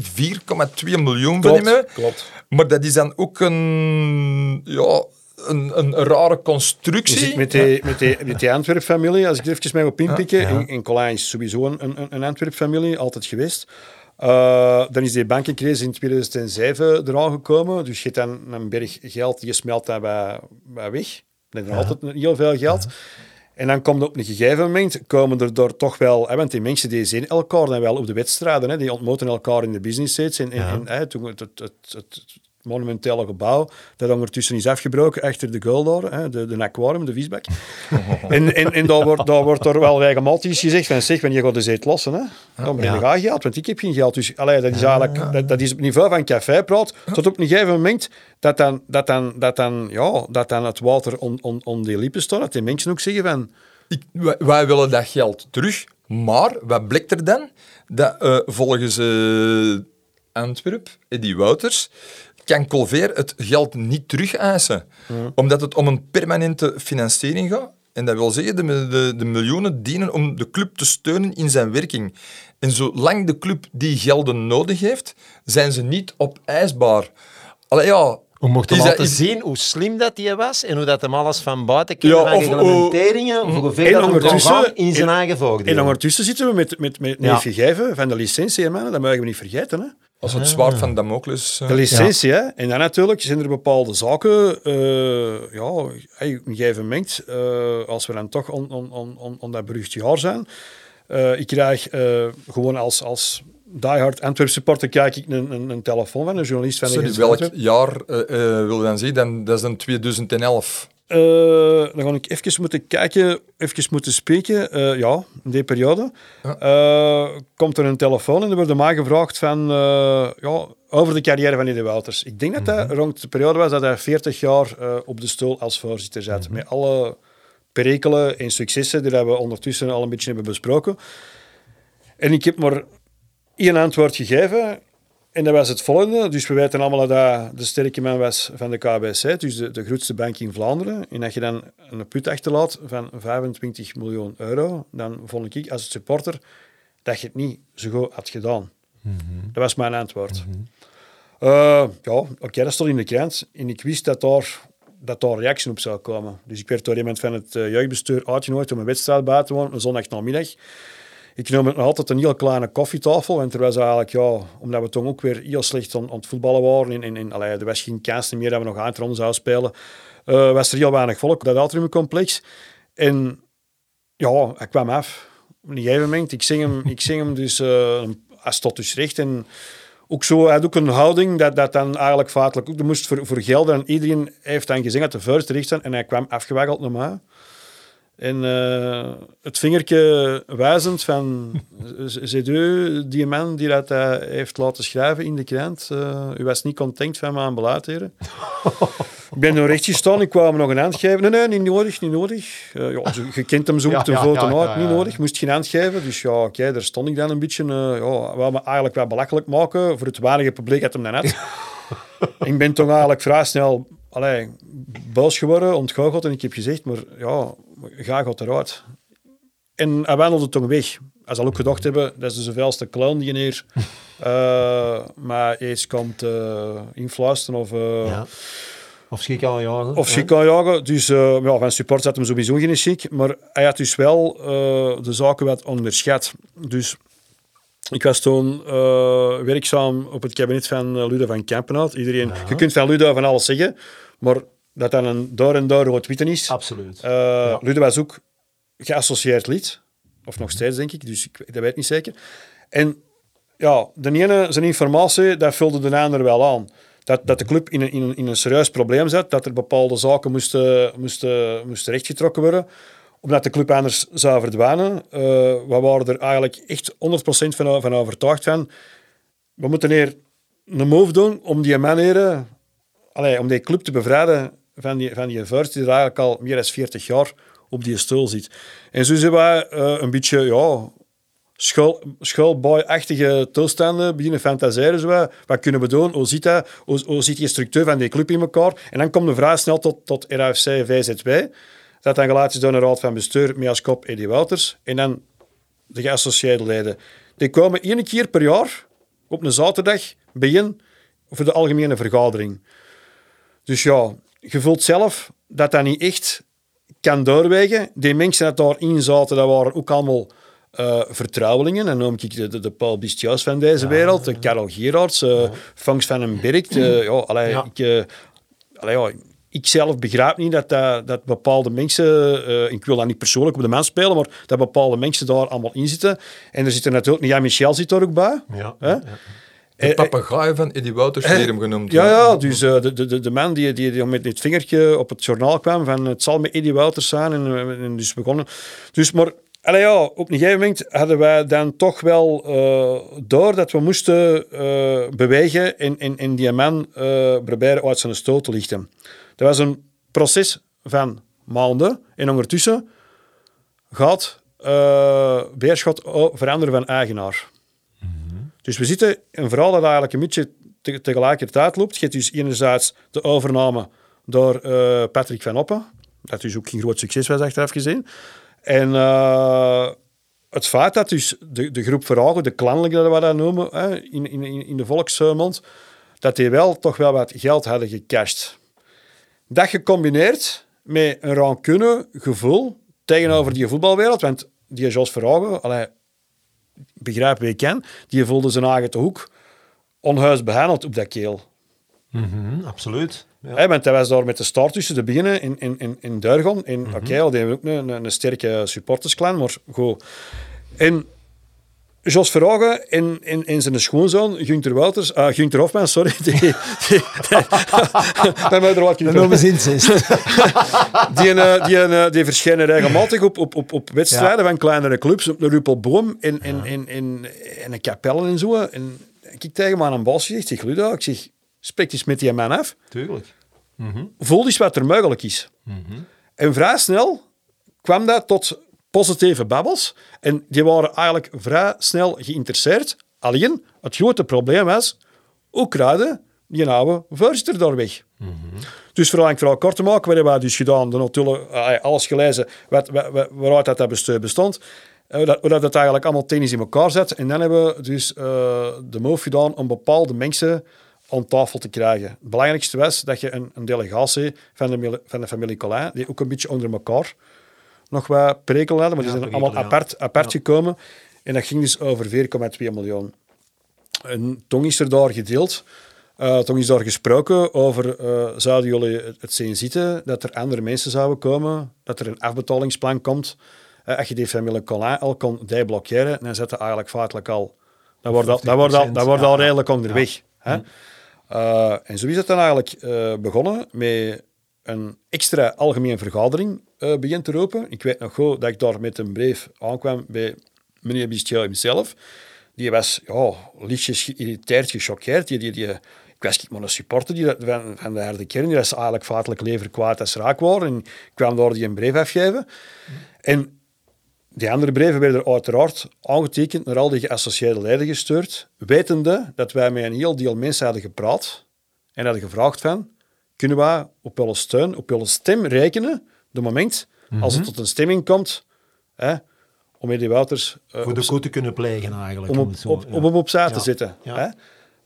miljoen vernemen. Klopt. Maar dat is dan ook een, ja, een, een, rare constructie. met die, met die, met die Antwerp-familie, als ik er even mee op inpikken, ja, ja. en, Colin is sowieso een, een, een Antwerp-familie, altijd geweest. Uh, dan is die bankencrisis in 2007 eraan gekomen. Dus je hebt dan een berg geld, je smelt dat bij, bij weg. Dat is ja. altijd heel veel geld. En dan komt op een gegeven moment, komen er door toch wel, hè, want die mensen die zien elkaar dan wel op de wedstrijden, hè, die ontmoeten elkaar in de business seats. En, en, en hè, toen het, het, het, monumentele gebouw dat ondertussen is afgebroken achter de goal daar, hè, de, de aquarium, de viesbak. en en, en daar, wordt, daar wordt er wel regelmatig gezegd van zeg, wanneer gaat de zet lossen? Hè? Dan ben je ja. geld, want ik heb geen geld. Dus allee, dat, is eigenlijk, dat, dat, is op niveau van cafépraat, tot op een gegeven moment dat dan, dat dan, dat dan, ja, dat dan het water om on, on die lippen staat, dat die mensen ook zeggen van... Ik, wij, willen dat geld terug, maar wat blijkt er dan? Dat uh, volgens uh, Antwerp, Eddie Wouters, kan Colver het geld niet terugeisen. Mm. Omdat het om een permanente financiering gaat. En dat wil zeggen, de, de, de, miljoenen dienen om de club te steunen in zijn werking. En zolang de club die gelden nodig heeft, zijn ze niet opeisbaar. Allee, ja, we mochten laten zien hoe slim dat hij was en hoe dat hem alles van buiten kende ja, of, reglementeringen, of hoeveel dat hem in zijn eigen voordeel. En ondertussen zitten we met, met, met ja. gegeven van de licentie, man. dat mogen we niet vergeten. Hè. Als het zwaard van Damocles. Uh, de licentie, hè. En dan natuurlijk zijn er bepaalde zaken, uh, ja, op een gegeven moment, uh, als we dan toch on, on, on, on dat berucht jaar zijn, ik krijg gewoon als, als diehard Antwerp supporter kijk ik een, een, een telefoon van een journalist van Sorry, welk jaar wil je dan zien? Dan, dat is dan 2011. Uh, dan ga ik even moeten kijken, even moeten spreken. Ja, in die periode. Komt er een telefoon en er wordt mij gevraagd van, ja, over de carrière van Eddie Wouters. Ik denk dat dat mhm. rond de periode was dat hij 40 jaar op de stoel als voorzitter zat. Mhm. Met alle perikelen en successen die we ondertussen al een beetje hebben besproken. En ik heb maar één antwoord gegeven. En dat was het volgende. Dus we weten allemaal dat de sterke man was van de KBC, dus de, de grootste bank in Vlaanderen. En dat je dan een put achterlaat van 25 miljoen euro, dan vond ik als supporter dat je het niet zo goed had gedaan. Mhm. Dat was mijn antwoord. Mm ja, oké, dat stond in de krant. En ik wist dat daar dat daar reactie op zou komen. Dus ik werd door iemand van het uh, jeugdbestuur uitgenodigd om een wedstrijd bij te wonen, een zondag namiddag. Ik nam nog altijd een heel kleine koffietafel, want er eigenlijk, ja, omdat we toen ook weer heel slecht aan, het voetballen waren, in, in, in, allee, er was geen kans meer dat we nog aan zouden spelen, uh, was er heel weinig volk, dat atriumcomplex. En ja, ik kwam af. Op een gegeven moment, ik zing hem, ik zing hem dus, uh, als tot dus recht. En ook zo, hij had ook een houding dat, dat dan eigenlijk feitelijk ook, moest voor, voor gelden. En iedereen heeft dan gezegd dat de vuist zijn. En hij kwam afgewaggeld naar. En uh, het vingertje wijzend van, zit u die man die dat uh, heeft laten schrijven in de krant? Uh, u was niet content van mijn belaatheden. ik ben nog recht gestaan, ik kwam nog een hand geven. Nee, nee, niet nodig, niet nodig. ja, je kent hem zo op de foto uit, niet nodig. Moest geen hand geven. Dus ja, oké, daar stond ik dan een beetje. ja, wat me eigenlijk wel belachelijk maken voor het weinige publiek dat hem dan had. ik ben toch eigenlijk vrij snel allee, boos geworden, ontgoocheld en ik heb gezegd, maar ja, ga gaat eruit. En hij wandelde toch weg. Hij zal ook gedacht hebben, dat is de zoveelste clown die hier uh, maar eens komt uh, influisteren of... Uh, ja. Of schik aanjagen. Of schik aanjagen. Dus uh, ja, van support zat hem sowieso geen schik. Maar hij had dus wel de zaken wat onderschat. Dus ik was toen uh, werkzaam op het kabinet van Ludo van Kampenhout. Iedereen, Je kunt van Ludo van alles zeggen, maar dat dan een door en door rood witte is. Absoluut. Uh, ja. Ludo was ook geassocieerd lid. Of nog steeds, denk ik. Dus ik, dat weet ik niet zeker. En ja, de ene, zijn informatie, dat vulde de ander wel aan. Dat, dat de club in een, in, een, in een serieus probleem zat, dat er bepaalde zaken moesten, moesten, moesten rechtgetrokken worden, omdat de club anders zou verdwijnen. Uh, we waren er eigenlijk echt 100% van, van overtuigd van. We moeten hier een move doen om die manieren, allee, om die club te bevrijden van die, van die vuist die er eigenlijk al meer dan 40 jaar op die stoel zit. En zo zijn wij uh, een beetje ja, schoolboy-achtige toestanden beginnen fantaseren. Zo. Wat kunnen we doen? Hoe zit, dat? Hoe, hoe die structuur van die club in elkaar? En dan komt de vrij snel tot, tot RFC VZW. Dat dan gelaten is door een raad van bestuur met als kop Eddie Wouters. En dan de geassocieerde leden. Die komen één keer per jaar op een zaterdag begin voor de algemene vergadering. Dus ja, je voelt zelf dat dat niet echt kan doorwegen. Die mensen die daarin zaten, dat waren ook allemaal uh, vertrouwelingen. En noem ik de, de, de Paul Bistjaus van deze wereld, de Karel Gerards, uh, Fangs van den Berg. Uh, ja, allee, ja. Ik, allee, ja, ik zelf begrijp niet dat, dat, dat bepaalde mensen, ik wil dat niet persoonlijk op de man spelen, maar dat bepaalde mensen daar allemaal in zitten. En er zit er natuurlijk, Jan Michel zit er ook bij. Ja, ja. De eh, papegaai van Eddie Wouters, weer hem genoemd. Ja, ja dus uh, de, de, de man die, die, die met dit vingertje op het journaal kwam van het zal met Eddie Wouters zijn en, en dus begonnen. Dus maar Allee, ja, op een gegeven moment hadden wij dan toch wel uh, door dat we moesten uh, bewegen en, en, en die man uh, proberen uit zijn stoot te lichten. Dat was een proces van maanden en ondertussen gaat Beerschot veranderen van eigenaar. Dus we zitten een verhaal dat eigenlijk een beetje te, tegelijkertijd loopt. Je hebt dus enerzijds de overname door uh, Patrick van Oppen, dat dus ook geen groot succes was achteraf gezien. En uh, het feit dat dus de, de groep Veragen, de klanlijke dat we dat noemen, hè, in, in, in de volksmond, dat die wel toch wel wat geld hadden gecashed. Dat gecombineerd met een rancune gevoel tegenover die voetbalwereld, want die Jos Verhagen, begrijp wie ik ken, die voelde zijn eigen te hoek onhuis behandeld op dat keel. Mm -hmm, absoluut. Ja. Hey, want hij was daar met de start tussen te beginnen in, in, in, in Durgon. En, mm -hmm. Oké, okay, die hebben ook een, een, een sterke supportersklan, maar goed. En Jos Verhagen en, en, en zijn schoonzoon, Gunther Wouters, uh, Gunther Hofman, sorry. Die, die, die, dat moet er wat die, die, uh, die, uh, die verschijnen regelmatig op, op, op, op wedstrijden ja. van kleinere clubs, op de Ruppelboom en, en, ja. en, en, en, en kapellen en zo. En ik tegen me aan een bos gezegd, zeg Ludo, ik zeg, spreek eens met die man af. Tuurlijk. Mm -hmm. Voel eens wat er mogelijk is. Mm -hmm. En vrij snel kwam dat tot positieve babbels. En die waren eigenlijk vrij snel geïnteresseerd. Alleen, het grote probleem was, hoe kruiden die oude voorzitter daar weg? Mm -hmm. Dus voor lang vooral kort te maken, wat hebben we dus gedaan? De natuurlijk alles gelezen wat, wat, waaruit dat bestuur bestond. Hoe dat, hoe dat het eigenlijk allemaal technisch in elkaar zet. En dan hebben we dus uh, de move gedaan om bepaalde mensen aan tafel te krijgen. Het belangrijkste was dat je een, een delegatie van de, van de familie Colin, die ook een beetje onder elkaar nog wat prekel hadden, maar die zijn allemaal apart, apart gekomen. En dat ging dus over 4,2 miljoen. En toen is er daar gedeeld. Uh, toen is daar gesproken over, uh, zouden jullie het zien zitten, dat er andere mensen zouden komen, dat er een afbetalingsplan komt. Uh, als je die familie Colin al kon deblokkeren, dan zit eigenlijk feitelijk al... Dan wordt dat, dat wordt al, dat wordt al redelijk onderweg. Hè? en zo is het dan eigenlijk begonnen met een extra algemene vergadering begin te roepen. Ik weet nog goed dat ik daar met een brief aankwam bij meneer Bistiel hemzelf. Die was ja, lichtjes geïrriteerd, gechoqueerd. Die, die, die, ik was maar een supporter die, van, van de harde kern, die was eigenlijk feitelijk lever kwaad als raak waren. En ik kwam door die een brief afgeven. En die andere brieven werden uiteraard aangetekend naar al die geassocieerde leden gestuurd, wetende dat wij met een heel deel mensen hadden gepraat en hadden gevraagd van, kunnen wij op jullie steun, op jullie stem rekenen, de moment als het mhm. tot een stemming komt, hè, om Eddie Wouters... Uh, Voor de koe te kunnen plegen eigenlijk. Om, op, op, om hem opzij te zitten. Hè?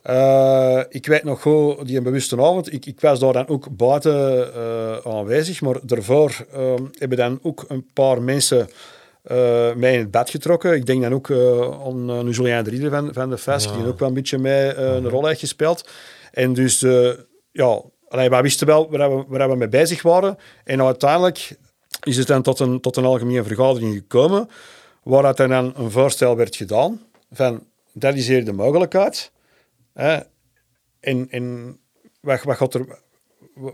Uh, ik weet nog goed, die een bewuste avond, ik, ik was daar dan ook buiten uh, aanwezig, maar daarvoor uh, hebben dan ook een paar mensen mij in het bed getrokken. Ik denk dan ook aan Julien Drieder van, van de FESC, die ook wel een beetje mee een rol heeft gespeeld. En dus, ja, allee, wij wisten wel waar we, mee bezig waren. En uiteindelijk is het dan tot een, tot een algemene vergadering gekomen, waar dan een voorstel werd gedaan van, dat is hier de mogelijkheid. Hè? En, en wat, wat gaat er,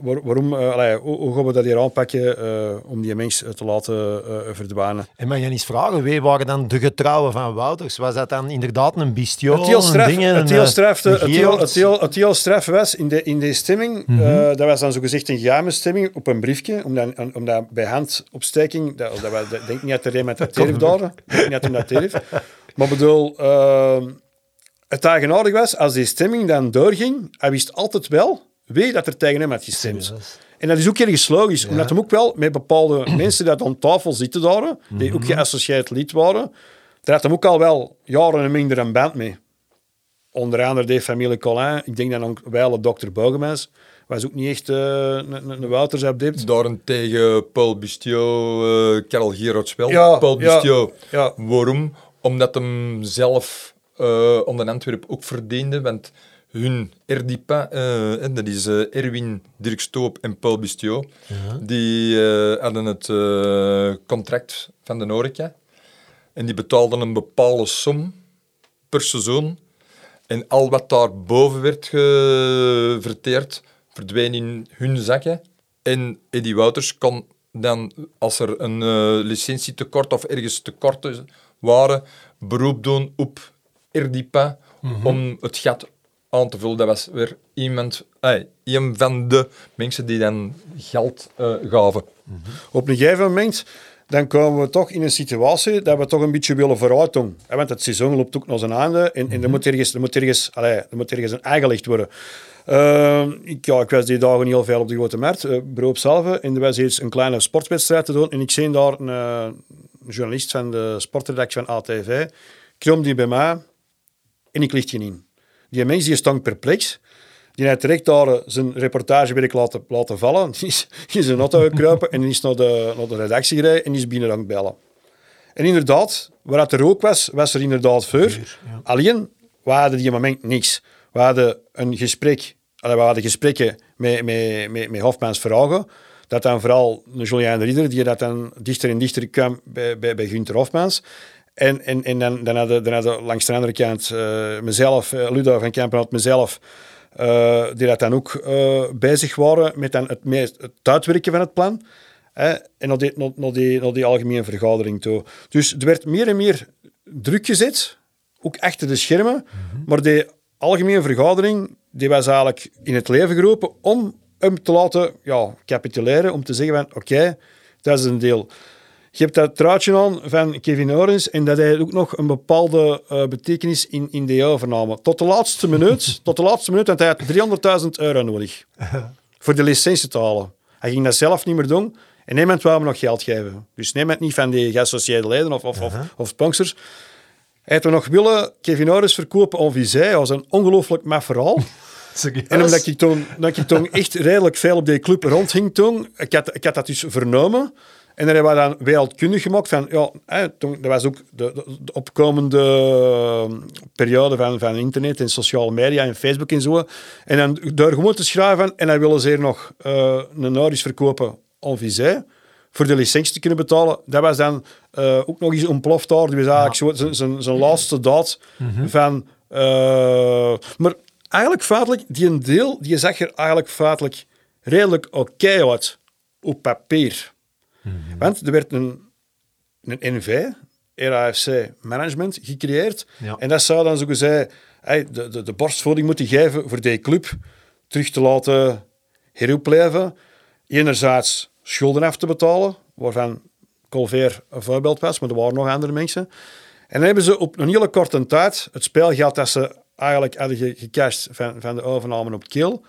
waarom, uh, hoe, hoe, gaan we dat hier aanpakken uh, om die mensen te laten verdwijnen? En mag je eens vragen, wie waren dan de getrouwen van Wouters? Was dat dan inderdaad een bistio? Het heel straf, het heel straf, het heel, het heel, het heel straf was in de, in de stemming, mm -hmm. dat was dan zogezegd een geheime stemming op een briefje, omdat, omdat bij handopsteking, dat, dat, dat, denk niet dat er iemand dat heeft daar, denk niet dat. Maar bedoel... Het eigenaardig was, als die stemming dan doorging, hij wist altijd wel wie dat er tegen hem had gestemd. En dat is ook ergens logisch, omdat hem ook wel met bepaalde mensen die aan tafel zitten daar, die ook mhm. geassocieerd lid waren, daar had hem ook al wel jaren minder een band mee. Onder andere de familie Colin, ik denk dan ook wel dokter Bogemans, was ook niet echt uh, een, een Wouters op dit. Daarentegen Paul Bustio, uh, Karel Gerards wel. Ja, Paul Bustio. Ja, Waarom? Omdat hem zelf uh, om de Antwerp ook verdiende. Want hun RDPA, uh, dat is uh, Erwin Dirk Stoop en Paul Bustio, die hadden het contract van de Orica. En die betaalden een bepaalde som per seizoen. En al wat daarboven werd verteerd, verdween in hun zakken. En Eddie Wouters kon dan, als er een licentietekort of ergens tekorten waren, beroep doen op Erdipa mm om het gat aan te vullen. Dat was weer iemand, ay, een van de mensen die dan geld uh, gaven. Mm Op een gegeven moment dan komen we toch in een situatie dat we toch een beetje willen vooruit doen. Want het seizoen loopt ook naar zijn einde en, en er, moet ergens, er, moet ergens, allez, er moet ergens een ei gelegd worden. Uh, ik, ja, ik was die dagen heel veel op de Grote Markt, uh, beroep zelf, en er was iets een kleine sportwedstrijd te doen en ik zie daar een, journalist van de sportredactie van ATV, kwam die bij mij en ik licht je in. Die mens die stond perplex. Die heeft direct daar zijn reportage weer laten, laten vallen. Die is in zijn auto gekruipen en is naar de, naar de redactie gereden en is binnen aan het bellen. En inderdaad, waar er ook was, was er inderdaad vuur. Alleen, we hadden die moment niks. We hadden een gesprek, we hadden gesprekken met, met, met, met Hofmans vragen. Dat dan vooral Julian Rieder, die dat dan dichter en dichter kwam bij, bij, bij Gunther Hofmans. En, en, en dan, dan, hadden, dan hadden langs de andere kant uh, mezelf, uh, Ludo van Kempen mezelf, uh, die dat dan ook bezig waren met dan het, meest, het uitwerken van het plan. en naar die, naar, die, naar die algemene vergadering toe. Dus er werd meer en meer druk gezet, ook achter de schermen. Mhm. Maar die algemene vergadering die was eigenlijk in het leven geroepen om hem te laten ja, capituleren, om te zeggen van oké, dat is een deel. Je hebt dat truitje aan van Kevin Orens en dat heeft ook nog een bepaalde uh, betekenis in, in de overname. Tot de laatste minuut, tot de laatste minuut, want hij had 300.000 euro nodig voor de licentie te halen. Hij ging dat zelf niet meer doen en niemand wou hem nog geld geven. Dus niemand niet van die geassocieerde leden of, of, of, of sponsors. Hij had nog willen Kevin Orens verkopen aan Vizé. Dat was een ongelooflijk maf verhaal. En omdat ik toen, dat ik toen echt redelijk veel op die club rondhing toen, ik had, ik had dat dus vernomen. En dan hebben we dan wereldkundig gemaakt van, ja, hè, toen, dat was ook de, de, opkomende ehm, periode van, van internet en sociale media en Facebook en zo. En dan door gewoon te schrijven en dan willen ze hier nog uh, een Norris verkopen en visé voor de licentie te kunnen betalen. Dat was dan uh, ook nog eens ontploft daar. Die was eigenlijk ja. zijn, zijn laatste daad mm -hmm. van... Uh, maar eigenlijk feitelijk, die een deel, die zag er eigenlijk feitelijk redelijk oké okay uit op papier. Mm -hmm. Want er werd een, een NV, RAFC Management, gecreëerd. Ja. En dat zou dan zo gezegd hey, de, de, de borstvoeding moeten geven voor die club terug te laten heropleven. Enerzijds schulden af te betalen, waarvan Colver een voorbeeld was, maar er waren nog andere mensen. En dan hebben ze op een hele korte tijd het speelgeld dat ze eigenlijk hadden gecashed van, van de overname op Kiel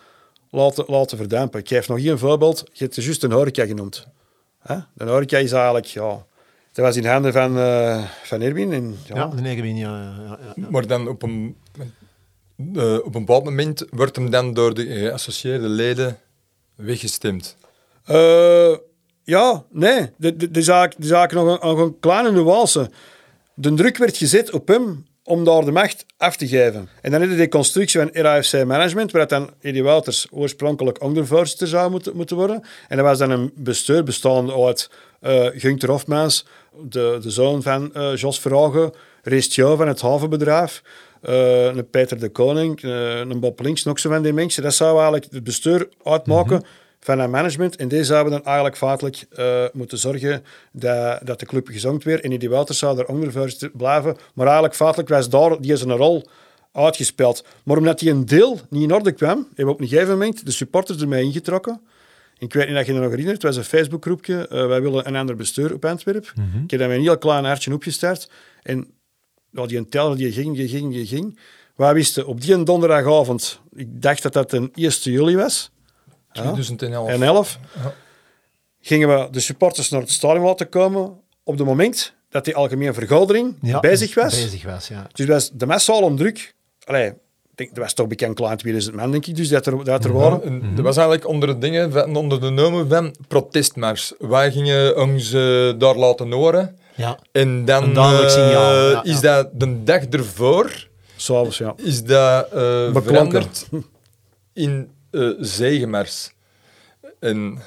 laten, laten verdampen. Ik geef nog hier een voorbeeld. Je hebt juist een horeca genoemd. Hè? De horeca is eigenlijk, ja, dat was in handen van, uh, van Erwin. En, ja. ja, de Erwin, ja, ja, ja, Maar dan op een, uh, op een bepaald moment wordt hem dan door de geassocieerde leden weggestemd. Uh, ja, nee. De, de, zaak, de zaak nog een, nog een kleine nuance. De druk werd gezet op hem om daar de macht af te geven. En dan is de constructie van RAFC Management, waar dan Eddie Wouters oorspronkelijk ondervoorzitter zou moeten, moeten worden. En dat was dan een bestuur bestaande uit uh, Gunther Hofmans, de, de zoon van uh, Jos Verhagen, Restio van het havenbedrijf, een Peter de Koning, een Bob Links, nog zo van die mensen. Dat zou eigenlijk het bestuur uitmaken... Van het management. En deze zouden dan eigenlijk feitelijk uh, moeten zorgen dat, dat de club gezongen weer. En die Wouters zou er ondervoorzitter blijven. Maar eigenlijk feitelijk was daar die zijn rol uitgespeeld. Maar omdat die een deel niet in orde kwam, hebben we op een gegeven moment de supporters ermee ingetrokken. Ik weet niet of je je nog herinnert, het was een Facebookgroepje. Uh, wij willen een ander bestuur op Antwerpen. Mm -hmm. Ik heb daar een heel klein hartje opgestart. En ja, die teller die ging, die ging, die ging. Wij wisten op die donderdagavond, ik dacht dat dat een 1 juli was 2011. En 11 ja. gingen we de supporters naar het stadion laten komen op het moment dat die algemene vergadering ja, bezig was. Bezig was, ja. Dus was de massale druk. Allee, denk, dat was toch bekend klein 2000 man, denk ik, dus dat er, dat er waren. Ja, mhm. Dat was eigenlijk onder de dingen, onder de noemen van protestmars. Wij gingen ons uh, daar laten horen. Ja. En dan uh, signaal. Ja, is dat de dag ervoor... S'avonds, ja. Is dat uh, veranderd in uh, zegenmars. En...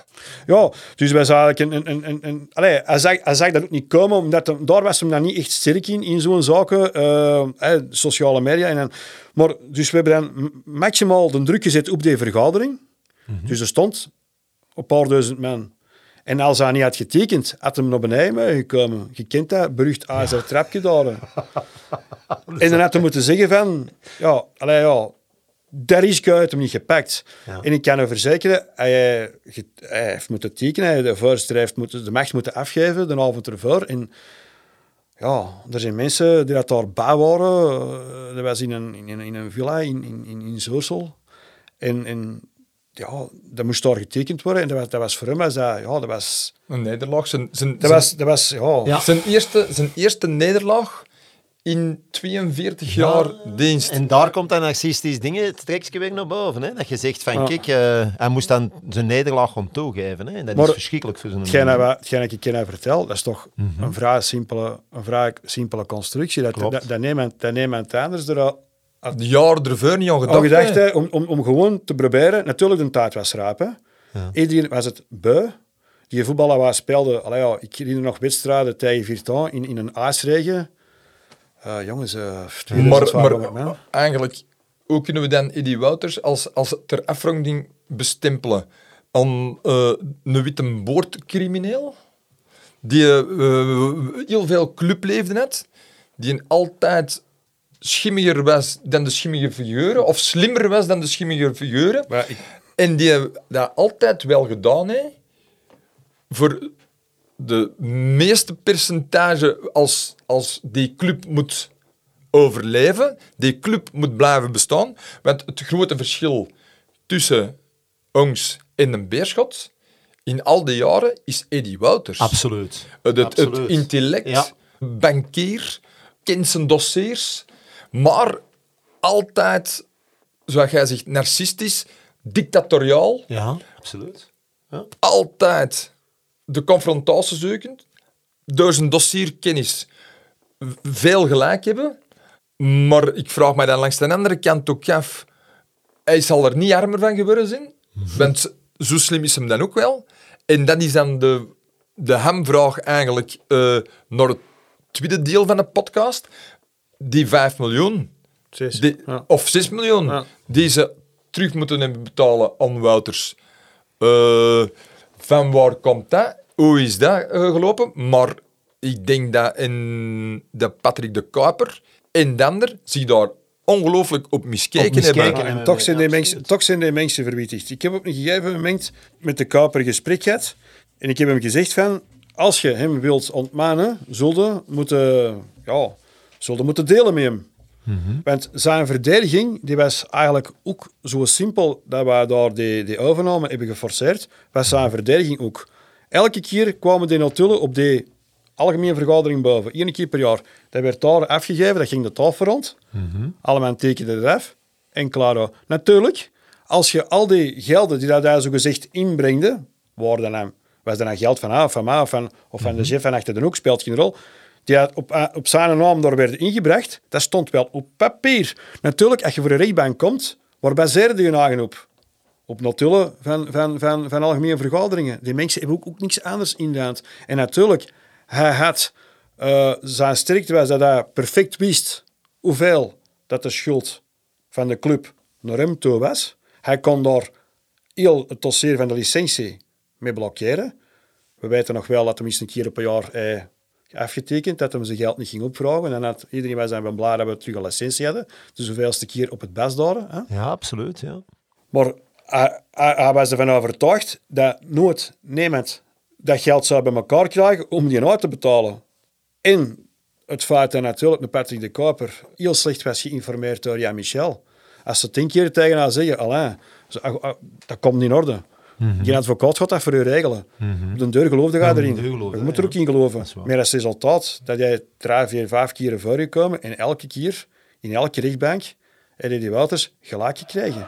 Ja, dus wij eigenlijk een... een, een, allez, hij, zag, hij zag dat ook niet komen, omdat hem, daar was hem dan niet echt sterk in, in zo'n zaken. Uh, sociale media. En, maar, dus we hebben dan maximaal de druk gezet op die vergadering. Mm -hmm. Dus er stond een paar duizend man. En als hij niet had getekend, had hem naar beneden gekomen. Je kent dat, berucht ASR trapje daar. en dan had hij moeten zeggen van... Ja, allez, ja, dat risico uit hem niet gepakt. Ja. En ik kan u verzekeren, hij, hij heeft moeten tekenen, de voorzitter heeft moeten, de macht moeten afgeven de avond ervoor. En ja, er zijn mensen die dat daarbij waren. Dat was in een, in een, in een villa in, in, in. En, en ja, dat moest daar getekend worden. En dat was, dat was voor hem was dat, ja, dat was... Een nederlaag. Zijn, zijn, dat, was, dat was, ja... ja. Zijn, eerste, zijn eerste nederlaag in 42 jaar dienst. En daar komt dan narcistisch dingen het trekje weer naar boven. Hè? Dat je zegt van, kijk, uh, hij moest dan zijn nederlaag om toegeven. Hè? En dat maar is verschrikkelijk voor zo'n hetgeen, hetgeen ik je vertel, dat is toch mm -hmm. een vrij simpele, een vrij simpele constructie. Dat, dat, dat, neemt, dat neemt anders er al... De jaren ervoor niet aan gedacht. Al gedacht hè, om, om, om gewoon te proberen. Natuurlijk, de tijd was. Ja. Iedereen was het beu. Die voetballer waar speelde, allee, ja, ik herinner nog wedstrijden tegen Virton in, in een ijsregen uh, jongens, uh, maar, maar, maar eigenlijk, hoe kunnen we dan Eddie Wouters als, als ter afronding bestempelen? Aan uh, een witte boordcrimineel, die heel veel clubleven had, die altijd schimmiger was dan de schimmige figuren, of slimmer was dan de schimmige figuren, ik... en die dat altijd wel gedaan heeft, voor de meeste percentage als, als die club moet overleven, die club moet blijven bestaan. Want het grote verschil tussen ons en een Beerschot in al die jaren is Eddie Wouters. Absoluut. Het, intellect, ja. bankier, kent zijn dossiers, maar altijd zoals jij zegt, narcistisch, dictatoriaal. Ja, absoluut. Ja. Altijd de confrontatie zoeken, door zijn dossierkennis veel gelijk hebben. Maar ik vraag me dan langs de andere kant ook af, hij zal er niet armer van geworden zijn, want zo slim is hem dan ook wel. En dat is dan de, de hamvraag eigenlijk eh, naar het tweede deel van de podcast. Die 5 miljoen, Zes. die, Ja. of 6 miljoen, Ja. die ze terug moeten hebben betalen aan Wouters. Eh, van waar komt dat? Hoe is dat eh, gelopen? Maar ik denk dat in de Patrick de Kuiper en Dander zich daar ongelooflijk op miskeken, Op miskeken hebben. Ja, hebben. en toch zijn, die mensen, toch zijn die mensen verwittigd. Ik heb op een gegeven moment met de Kaper gesprek gehad. En ik heb hem gezegd van, als je hem wilt ontmanen, zullen moeten, ja, zullen moeten delen met hem. Want zijn verdediging die was eigenlijk ook zo simpel dat wij daar die, die overname hebben geforceerd. Was zijn verdediging ook. Elke keer kwamen die notulen op die algemene vergadering boven. Eén keer per jaar. Dat werd daar afgegeven, dat ging de tafel rond. Allemaal tekenden eraf. En klaar. Natuurlijk, als je al die gelden die dat daar zo gezegd inbrengde, waar dan was dat dan geld van A of van mij of van, of van de chef van achter de hoek, speelt geen rol. Die op, eh, op zijn naam daar werden ingebracht, dat stond wel op papier. Natuurlijk, als je voor de rechtbank komt, waar baseerde je nagen op? Op notulen van, van, van, van algemene vergaderingen. Die mensen hebben ook, ook niks anders in de hand. En natuurlijk, hij had eh, zijn sterkte was dat hij perfect wist hoeveel dat de schuld van de club naar hem toe was. Hij kon daar heel het dossier van de licentie mee blokkeren. We weten nog wel dat hem eens een keer een jaar eh, afgetekend, dat hem zijn geld niet ging opvragen. En had iedereen was dan blij dat we terug een licentie hadden. Dus de zoveelste keer op het best daar. Hè? Ja, absoluut. Ja. Maar hij, hij, hij was ervan overtuigd dat nooit niemand dat geld zou bij elkaar krijgen om die uit te betalen. En het feit dat natuurlijk de Patrick de Kuiper heel slecht was geïnformeerd door Jan Michel. Als ze tien keer tegen haar zeggen, Alain, ah, ah, dat komt niet in orde. Geen advocaat gaat dat voor u regelen. Op de deur geloofde de erin. je moet er ook in geloven. Dat. Maar als resultaat dat jij drie, vier, vijf keer voor je komen en elke keer, in elke rechtbank, heb je die Wouters gelijk gekregen.